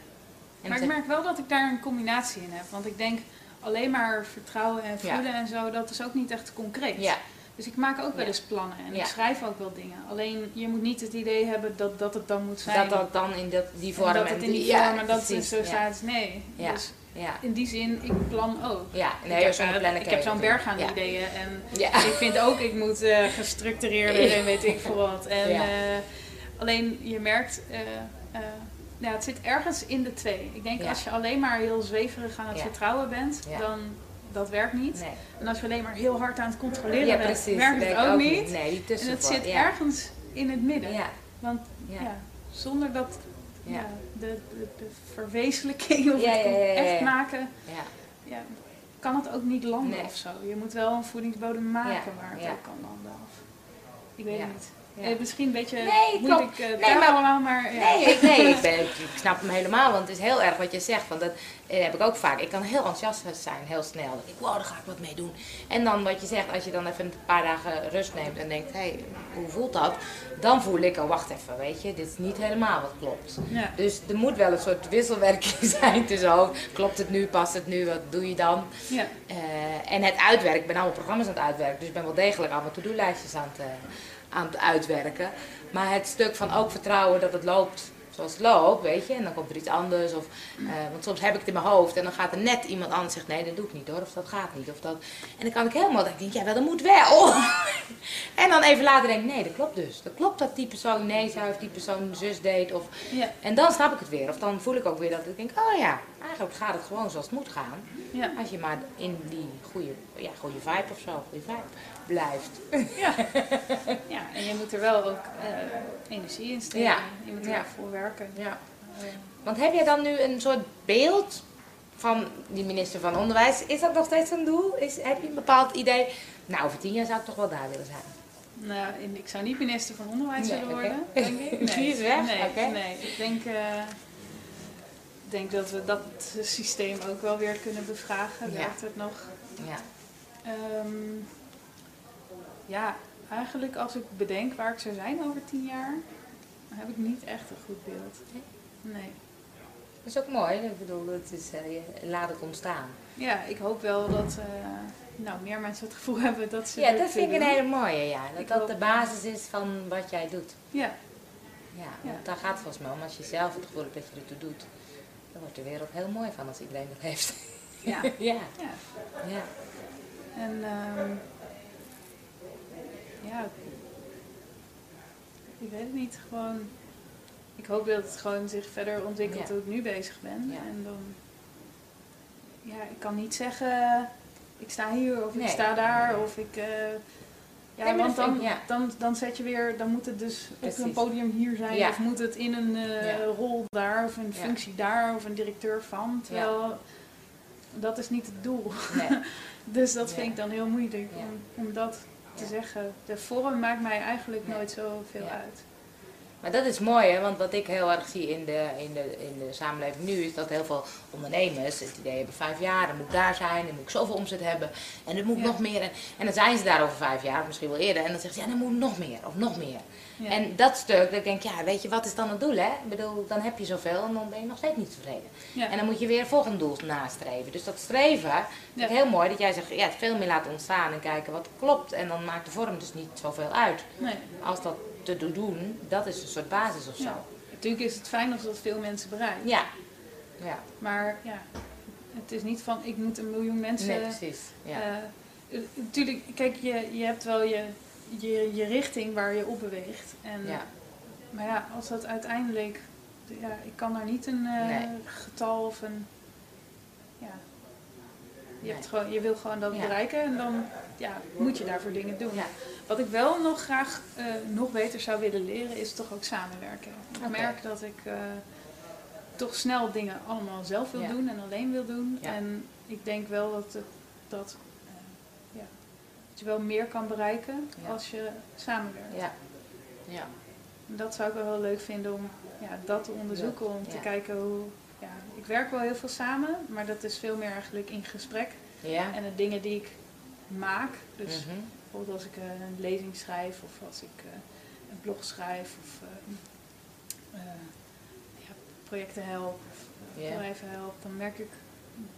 En Maar ik merk wel dat ik daar een combinatie in heb. Want ik denk alleen maar vertrouwen en Ja. voelen en zo, dat is ook niet echt concreet. ja, Dus ik maak ook wel eens plannen en ik schrijf ook wel dingen. Alleen je moet niet het idee hebben dat, dat het dan moet zijn. dat dat dan in dat, die vorm en dat het in die vorm en dat het zo staat. Nee. Dus Ja, in die zin, ik plan ook. ja. ik nee, heb, eh, ik heb je zo'n het berg aan ja. ideeën en Ja. ik vind ook, ik moet eh gestructureerder en weet ik veel wat. En, eh, alleen je merkt, ja, het zit ergens in de twee. Ik denk Ja. als je alleen maar heel zweverig aan het Ja. vertrouwen bent, Ja. dan dat werkt niet. Nee. En als je alleen maar heel hard aan het controleren bent, werkt het ook, niet. Nee, die En het zit ergens in het midden. Want ja. zonder dat de, de, de verwezenlijking of het echt maken, kan het ook niet landen Nee. of zo. Je moet wel een voedingsbodem maken waar het ook kan landen. Of, ik weet het niet. Ja. Eh, misschien een beetje Nee, moeilijk uh, Nee, maar- allemaal, maar ja. Nee, ik, nee ik, ben, ik snap hem helemaal, want het is heel erg wat je zegt. Want dat eh, heb ik ook vaak. Ik kan heel enthousiast zijn, heel snel. Dan denk ik, wow, daar ga ik wat mee doen. En dan wat je zegt, als je dan even een paar dagen rust neemt en denkt, hé, hey, hoe voelt dat? Dan voel ik, oh, wacht even, weet je, dit is niet helemaal wat klopt. Ja. Dus er moet wel een soort wisselwerking zijn tussen, oh, klopt het nu, past het nu, wat doe je dan? Ja. Eh, en het uitwerken, ik ben allemaal programma's aan het uitwerken, dus ik ben wel degelijk allemaal to-do-lijstjes aan het, aan het uitwerken. Maar het stuk van ook vertrouwen dat het loopt zoals het loopt, weet je, en dan komt er iets anders. Of, eh, want soms heb ik het in mijn hoofd en dan gaat er net iemand anders zeggen, nee, dat doe ik niet hoor, of dat gaat niet. Of dat. En dan kan ik helemaal, dan denk ik, ja, wel, dat moet wel. en dan even later denk ik, nee, dat klopt dus. Dat klopt dat die persoon nee zei of die persoon zus deed. Of, Ja. en dan snap ik het weer. Of dan voel ik ook weer dat ik denk, oh ja, eigenlijk gaat het gewoon zoals het moet gaan. Ja. Als je maar in die goede, ja, goede vibe of zo, goede vibe blijft. Ja. ja, en je moet er wel ook eh, energie in steken. Ja. Je moet er Ja. voor werken. Ja. Eh, Want heb jij dan nu een soort beeld van die minister van Onderwijs? Is dat nog steeds een doel? Is, heb je een bepaald idee? Nou, over tien jaar zou ik toch wel daar willen zijn. Nou, ik zou niet minister van Onderwijs Nee, willen worden, denk ik. Die is weg? Nee, nee. ik denk, eh, denk dat we dat systeem ook wel weer kunnen bevragen. Ja. Werkt het nog? Ja. Ehm, ja, eigenlijk als ik bedenk waar ik zou zijn over tien jaar, dan heb ik niet echt een goed beeld. Nee. Dat is ook mooi. Ik bedoel, het is, je laat het ontstaan. Ja, ik hoop wel dat eh, nou, meer mensen het gevoel hebben dat ze Ja, dat vind ik een hele mooie, ja. Dat Ik dat hoop- de basis is van wat jij doet. Ja, Ja, Ja. want daar gaat het volgens mij om. Als je zelf het gevoel hebt dat je ertoe doet, dan wordt de wereld heel mooi van als iedereen dat heeft. ja, ja, ja. ja. En ehm, ja, ik weet het niet. Gewoon, ik hoop dat het gewoon zich verder ontwikkelt Ja. hoe ik nu bezig ben. Ja. En dan, ja, ik kan niet zeggen, ik sta hier of Nee. ik sta daar of ik. eh, ja, Nee, want dan, ja. dan, dan zet je weer, dan moet het dus op een podium hier zijn Ja. of moet het in een eh, Ja. rol daar of een functie daar of een directeur van. Terwijl dat is niet het doel. Nee. Dus dat vind ik dan heel moeilijk om, om dat te zeggen. De vorm maakt mij eigenlijk Nee. nooit zoveel Ja. uit. Maar dat is mooi, hè? want wat ik heel erg zie in de, in, de, in de samenleving nu is dat heel veel ondernemers het idee hebben: vijf jaar, dan moet ik daar zijn, dan moet ik zoveel omzet hebben en dan moet ik Ja. nog meer. En, en dan zijn ze daar over vijf jaar, misschien wel eerder, en dan zeggen ze: ja, dan moet ik nog meer of nog meer. Ja. En dat stuk, dat ik denk ja, weet je, wat is dan het doel, hè? Ik bedoel, dan heb je zoveel en dan ben je nog steeds niet tevreden. Ja. En dan moet je weer een volgend doel nastreven. Dus dat streven, Ja. vind ik heel mooi dat jij zegt, ja, het veel meer laten ontstaan en kijken wat klopt. En dan maakt de vorm dus niet zoveel uit. Nee. Als dat te do- doen, dat is een soort basis of zo. Natuurlijk is het fijn als dat veel mensen bereikt. Ja. Ja, Maar ja, het is niet van ik moet een miljoen mensen. nee, precies. Ja. eh, natuurlijk, kijk, je, je hebt wel je, je, je richting waar je op beweegt. En, ja. Maar ja, als dat uiteindelijk. Ja, ik kan daar niet een eh, Nee. getal of een. Ja. Je, Nee. hebt gewoon, je wil gewoon dat Ja. bereiken en dan ja, moet je daarvoor dingen doen. Ja. Wat ik wel nog graag eh, nog beter zou willen leren, is toch ook samenwerken. Ik merk dat ik eh, toch snel dingen allemaal zelf wil doen en alleen wil doen. En ik denk wel dat, het, dat je wel meer kan bereiken Ja. als je samenwerkt. Ja. Ja. Dat zou ik wel heel leuk vinden om ja, dat te onderzoeken, om te kijken hoe... Ja, ik werk wel heel veel samen, maar dat is veel meer eigenlijk in gesprek. Ja. En de dingen die ik maak, dus Mhm. bijvoorbeeld als ik eh, een lezing schrijf of als ik eh, een blog schrijf of eh, eh, ja, projecten help of bedrijven help, dan merk ik,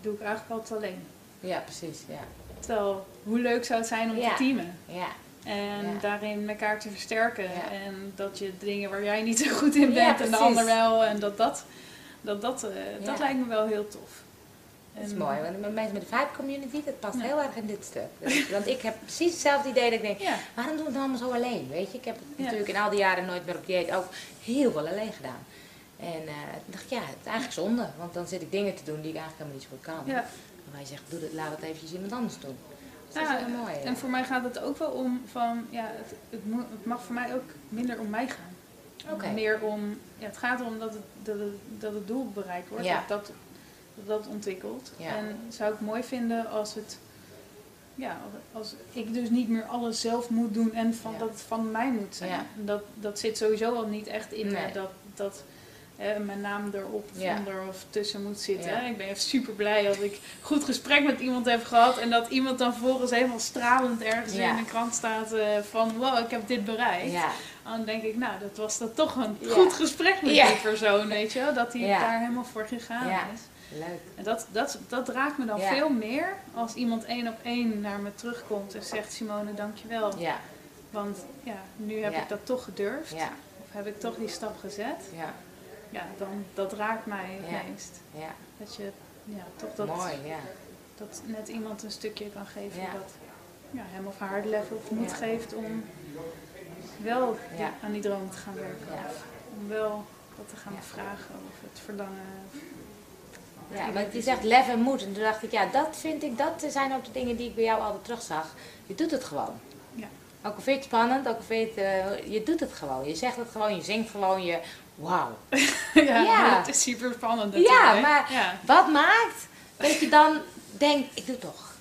doe ik eigenlijk altijd alleen. ja, precies. Ja. Terwijl, hoe leuk zou het zijn om Ja. te teamen? Ja. En Ja. daarin elkaar te versterken. Ja. En dat je dingen waar jij niet zo goed in Ja, bent en de ander wel. En dat dat, dat, dat, eh, dat lijkt me wel heel tof. Dat is mooi, want met mensen met de Vibe Community, dat past heel erg in dit stuk. Dus- want ik heb precies hetzelfde idee dat ik denk, Ja, waarom doen we het allemaal zo alleen? Weet je, ik heb het natuurlijk in al die jaren nooit meer op dieet ook heel veel alleen gedaan. En toen dacht ik, ja, het is eigenlijk zonde, want dan zit ik dingen te doen die ik eigenlijk helemaal niet zo goed kan. En wij zegt, doe het, laat het eventjes iemand anders doen. Dus dat is heel mooi. En voor mij gaat het ook wel om van, ja, het, het, moet, het mag voor mij ook minder om mij gaan. Meer om, ja, het gaat erom dat het, dat het, dat het doel bereikt wordt, Ja. dat, dat, ontwikkelt. Ja. En zou ik mooi vinden als het, ja, als ik dus niet meer alles zelf moet doen en van, dat het van mij moet zijn. Dat, dat zit sowieso al niet echt in me, dat, dat mijn naam erop Ja. onder of tussen moet zitten. Ja. Ik ben echt super blij dat ik goed gesprek met iemand heb gehad en dat iemand dan vervolgens helemaal stralend ergens Ja. in de krant staat eh, van wow, ik heb dit bereikt. Ja, Dan denk ik, nou, dat was dan toch een goed gesprek met die persoon, weet je wel, Dat hij daar helemaal voor gegaan Ja. is. leuk. En dat, dat, dat raakt me dan veel meer als iemand één op één naar me terugkomt en zegt, Simone, dankjewel. Ja, Want ja, nu heb ik dat toch gedurfd. Of heb ik toch die stap gezet. ja, Ja, dan, dat raakt mij het Ja. meest. ja. Dat je ja, toch dat, Mooi, ja. dat net iemand een stukje kan geven dat ja, hem of haar de level of moed geeft om wel aan die droom te gaan werken. Ja. Of om wel wat te gaan vragen of het verlangen. Ja, maar je zegt lef en moed. En toen dacht ik, ja, dat vind ik, dat zijn ook de dingen die ik bij jou altijd terugzag. Je doet het gewoon. Ja. Ook al vind je het spannend, ook al vind je het, eh, je doet het gewoon. Je zegt het gewoon, je zingt gewoon, je, wauw. ja, Ja. het is super spannend Ja, maar Ja. wat maakt dat je dan denkt, ik doe het toch?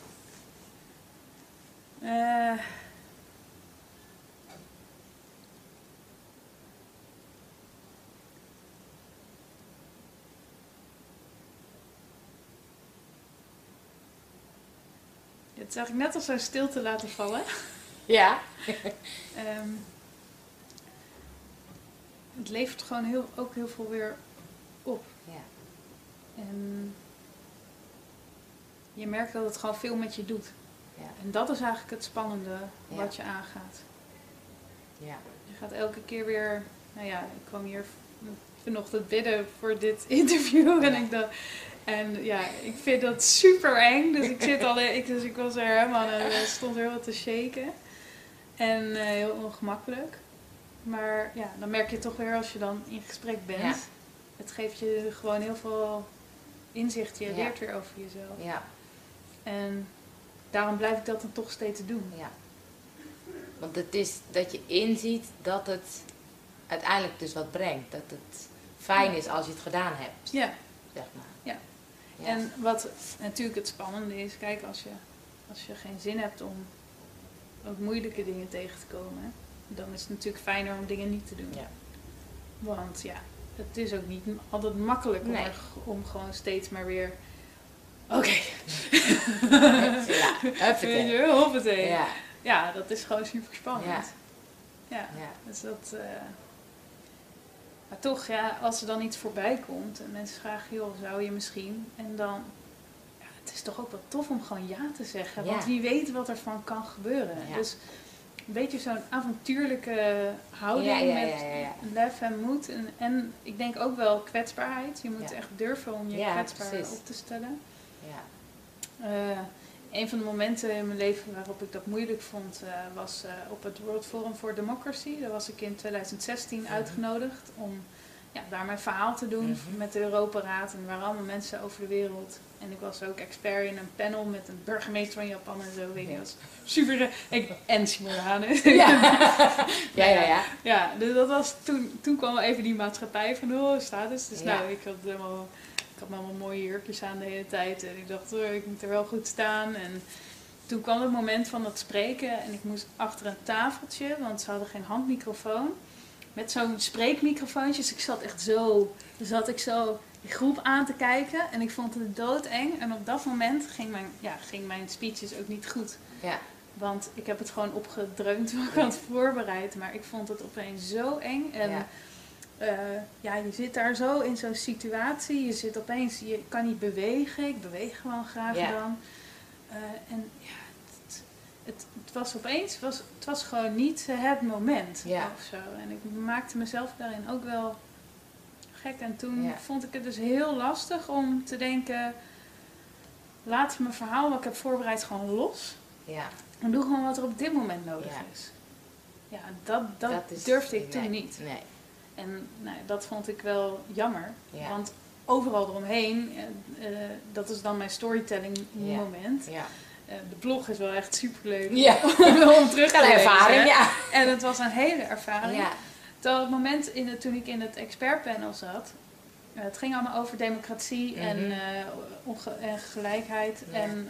Eh, Het zag ik net als zo'n stilte laten vallen. Ja. Ehm, het levert gewoon heel, ook heel veel weer op. Ja. En je merkt dat het gewoon veel met je doet. Ja. En dat is eigenlijk het spannende Ja. wat je aangaat. Ja. Je gaat elke keer weer, nou ja, ik kwam hier vanochtend bidden voor dit interview en ik dacht, en ja, ik vind dat super eng, dus ik zit al, ik, dus ik was er helemaal, eh, stond er heel te shaken en eh, heel ongemakkelijk. Maar ja, dan merk je toch weer als je dan in gesprek bent, Ja. het geeft je gewoon heel veel inzicht, je Ja. leert weer over jezelf. Ja. En daarom blijf ik dat dan toch steeds doen. ja. Want het is dat je inziet dat het uiteindelijk dus wat brengt. Dat het fijn Ja. is als je het gedaan hebt, Ja. zeg maar. Ja. Ja. En wat natuurlijk het spannende is, kijk, als je, als je geen zin hebt om ook moeilijke dingen tegen te komen, dan is het natuurlijk fijner om dingen niet te doen. Ja. Want ja, het is ook niet altijd makkelijk om, Nee. er- om gewoon steeds maar weer... Oké, ja, weet huppatee. je, hoppatee. Ja, Ja, dat is gewoon super spannend. Ja. Ja. ja, Dus dat. eh, Maar toch, ja, als er dan iets voorbij komt en mensen vragen, joh, zou je misschien? En dan. Ja, het is toch ook wel tof om gewoon ja te zeggen. Want Ja. wie weet wat er van kan gebeuren. Ja. Dus een beetje zo'n avontuurlijke houding Ja, ja, met lef en moed. En, en ik denk ook wel kwetsbaarheid. Je moet echt durven om je kwetsbaar precies. op te stellen. ja. Eh, een van de momenten in mijn leven waarop ik dat moeilijk vond, eh, was eh, op het World Forum for Democracy. Daar was ik in 2016 Mhm. uitgenodigd om ja, daar mijn verhaal te doen Mhm. met de Europaraad. En waren allemaal mensen over de wereld. En ik was ook expert in een panel met een burgemeester van Japan en zo. Weet je, dat was super. eh, Ik, en Simone Hane. Ja, ja, ja. ja. Ja, dus dat was toen, toen kwam even die maatschappij van, oh, status. Dus Ja. nou, ik had helemaal, ik had allemaal mooie jurkjes aan de hele tijd. En ik dacht, oh, ik moet er wel goed staan. En toen kwam het moment van het spreken en ik moest achter een tafeltje, want ze hadden geen handmicrofoon. Met zo'n spreekmicrofoontje, dus ik zat echt zo, zat ik zo die groep aan te kijken. En ik vond het doodeng. En op dat moment ging mijn, ja, ging mijn speeches ook niet goed. ja. Want ik heb het gewoon opgedreund wat ik had voorbereid. Maar ik vond het opeens zo eng. En Ja. ja, ja je zit daar zo in zo'n situatie. Je zit opeens, je kan niet bewegen. Ik beweeg gewoon graag Ja. dan. Eh, en ja, het, het, was opeens, het was, het was gewoon niet het moment Ja. of zo. En ik maakte mezelf daarin ook wel gek. En toen Ja. vond ik het dus heel lastig om te denken... Laat mijn verhaal wat ik heb voorbereid gewoon los. ja. En doe gewoon wat er op dit moment nodig Ja. is. Ja, dat, dat, Dat is- durfde ik toen niet. Nee. En nou, dat vond ik wel jammer. Ja. Want overal eromheen, eh, eh, dat is dan mijn storytelling moment. Ja. Eh, de blog is wel echt superleuk Ja. om terug te lezen. ervaring, ja. En het was een hele ervaring. Ja. Terwijl het moment in het, toen ik in het expertpanel zat, eh, het ging allemaal over democratie en, onge- en gelijkheid Ja. en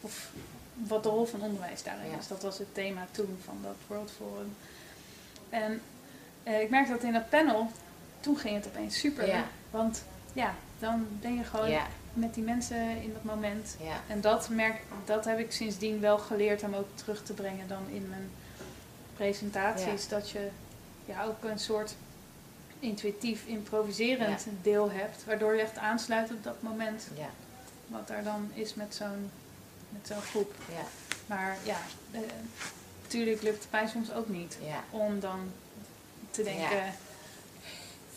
of wat de rol van onderwijs daarin Ja. is. Dat was het thema toen van dat World Forum. En ik merkte dat in dat panel, toen ging het opeens super. Ja. Want ja, dan ben je gewoon. Met die mensen in dat moment. Ja. En dat, merk, dat heb ik sindsdien wel geleerd om ook terug te brengen dan in mijn presentaties. Dat je ja, ook een soort intuïtief improviserend deel hebt. Waardoor je echt aansluit op dat moment Ja. wat er dan is met zo'n met zo'n groep. Ja. Maar ja, eh, natuurlijk lukt het mij soms ook niet. Om dan te denken.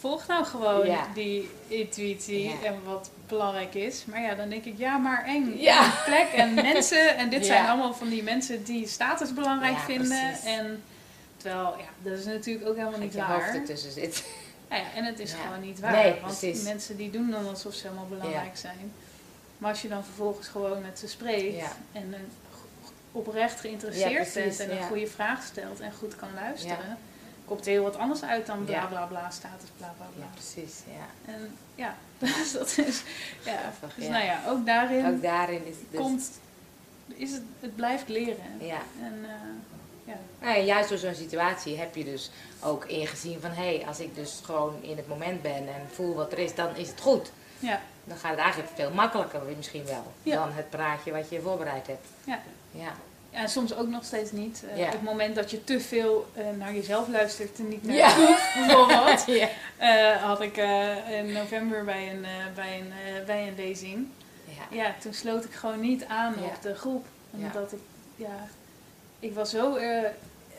Volg nou gewoon Ja. die intuïtie Ja. en wat belangrijk is. Maar ja, dan denk ik, ja, maar eng. Ja. En plek en mensen. En dit zijn allemaal van die mensen die status belangrijk vinden. precies. En terwijl, ja, dat is natuurlijk ook helemaal niet Dat je hoofd waar. ertussen zit. Ja, ja, en het is gewoon niet waar. Nee, want precies. mensen die doen dan alsof ze helemaal belangrijk zijn. Maar als je dan vervolgens gewoon met ze spreekt en oprecht geïnteresseerd bent en een goede vraag stelt en goed kan luisteren, komt er heel wat anders uit dan bla bla bla, status bla bla bla. Ja, precies. Ja. En ja, dus dat is, ja, Grappig, dus ja. nou ja, ook daarin Ook daarin is het dus... komt, is het, het blijft leren. Ja. En eh, ja, Nou ja, juist door zo'n situatie heb je dus ook ingezien van... hé, hey, als ik dus gewoon in het moment ben en voel wat er is, dan is het goed. ja, Dan gaat het eigenlijk veel makkelijker misschien wel... Ja. dan het praatje wat je voorbereid hebt. ja. Ja, Ja, en soms ook nog steeds niet. Eh. Op het moment dat je te veel eh, naar jezelf luistert en niet naar de groep, bijvoorbeeld. eh, had ik in november bij een, bij, een, bij een lezing. ja. Ja, toen sloot ik gewoon niet aan op de groep. Omdat ik, ja, ik was zo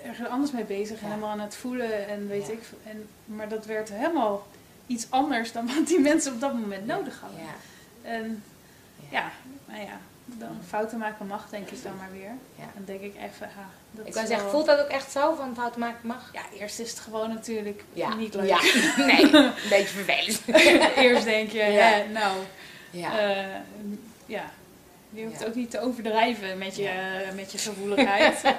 ergens anders mee bezig en helemaal aan het voelen en weet ik. En, maar dat werd helemaal iets anders dan wat die mensen op dat moment nodig hadden. ja. En Ja. ja, nou ja, dan fouten maken mag denk ik dan maar weer. Ja. Dan denk ik even, ah, dat Ik kan zeggen, voelt dat ook echt zo, van fouten maken mag? Ja, eerst is het gewoon natuurlijk Ja. niet leuk. Ja. Nee, een beetje vervelend. eerst denk je, hè, nou, Ja. eh, ja. Je hoeft ook niet te overdrijven met je, met je gevoeligheid.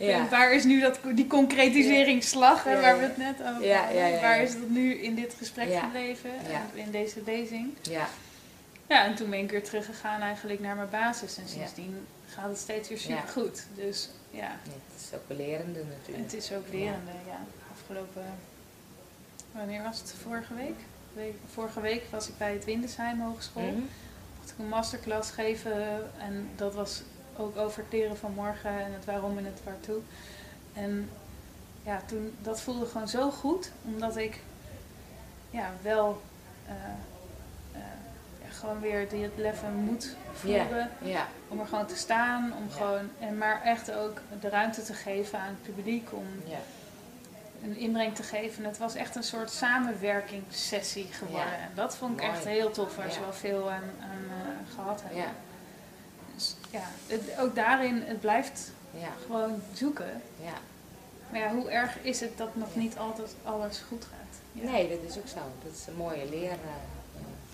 Eh, ja. Waar is nu dat, die concretiseringsslag hè, waar we het net over Ja, hadden? Waar is dat nu in dit gesprek gebleven? En In deze lezing? ja. Ja, en toen ben ik weer teruggegaan eigenlijk naar mijn basis. En sindsdien gaat het steeds weer super goed. Dus ja, het is ook lerende natuurlijk. het is ook lerende. Ja. Afgelopen wanneer was het? Vorige week? week vorige week was ik bij het Windesheim Hogeschool. Mhm. Mocht ik een masterclass geven en dat was ook over het leren van morgen en het waarom en het waartoe. En ja, toen, dat voelde gewoon zo goed, omdat ik ja, wel eh, gewoon weer die het leven moet voelen. Ja. Om er gewoon te staan, om gewoon, en maar echt ook de ruimte te geven aan het publiek om een inbreng te geven. Het was echt een soort samenwerkingssessie geworden. En dat vond ik Mooi. echt heel tof, waar ze wel veel aan, aan eh, gehad hebben. Ja. Dus ja, het, ook daarin, het blijft gewoon zoeken. Maar ja, hoe erg is het dat nog niet altijd alles goed gaat? Ja. Nee, dat is ook zo. Dat is een mooie leer.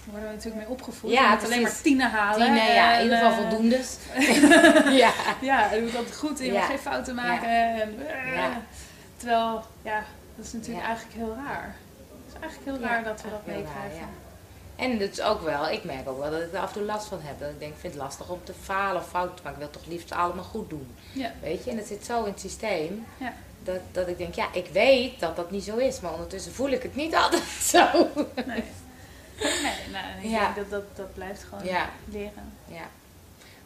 Daar worden we natuurlijk mee opgevoed. Ja, Ja, niet alleen maar tienen halen. Nee, ja, in ieder geval eh, voldoendes. ja. Ja, je moet dat goed je Ja. mag geen fouten maken. En, eh, Ja. Terwijl, ja, dat is natuurlijk Ja. eigenlijk heel raar. Het is eigenlijk heel Ja, raar dat we dat meekrijgen. ja. En het is ook wel, ik merk ook wel dat ik er af en toe last van heb. Dat ik denk, ik vind het lastig om te falen of fout te maken. Ik wil toch liefst allemaal goed doen. Ja. Weet je, en het zit zo in het systeem. Ja. Dat, dat ik denk, ja, ik weet dat dat niet zo is. Maar ondertussen voel ik het niet altijd zo. Nee. Nee, nou, ik Ja. denk dat, dat dat blijft gewoon Ja. leren. Ja.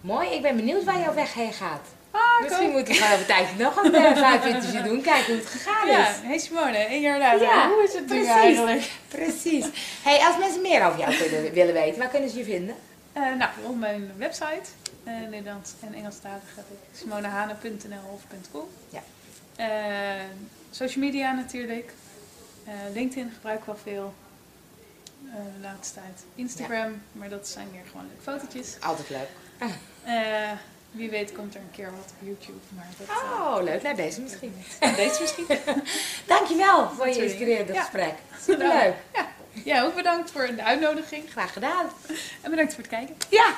Mooi, ik ben benieuwd waar jouw weg heen gaat. Ah, Misschien moet ik gewoon over tijd nog een uh, vijf interview doen. Kijken hoe het gegaan is. Ja, hey Simone, één jaar later. Ja, Hoe is het nu eigenlijk? Precies. Hey, als mensen meer over jou kunnen, willen weten, waar kunnen ze je vinden? Eh, nou, op mijn website, eh Nederlands en Engelstalig heb ik simonehane.nl of .com. Ja. Eh, social media natuurlijk. Eh, LinkedIn gebruik ik wel veel. Eh, de laatste tijd. Instagram, maar dat zijn meer gewoon leuke fotootjes. Altijd leuk. Eh, wie weet komt er een keer wat op YouTube. Maar dat, eh, Oh, leuk. Nou, deze misschien. deze misschien. Dankjewel voor je inspirerende Ja. gesprek. Superleuk. Ja, ook bedankt voor de uitnodiging. Graag gedaan. En bedankt voor het kijken. Ja.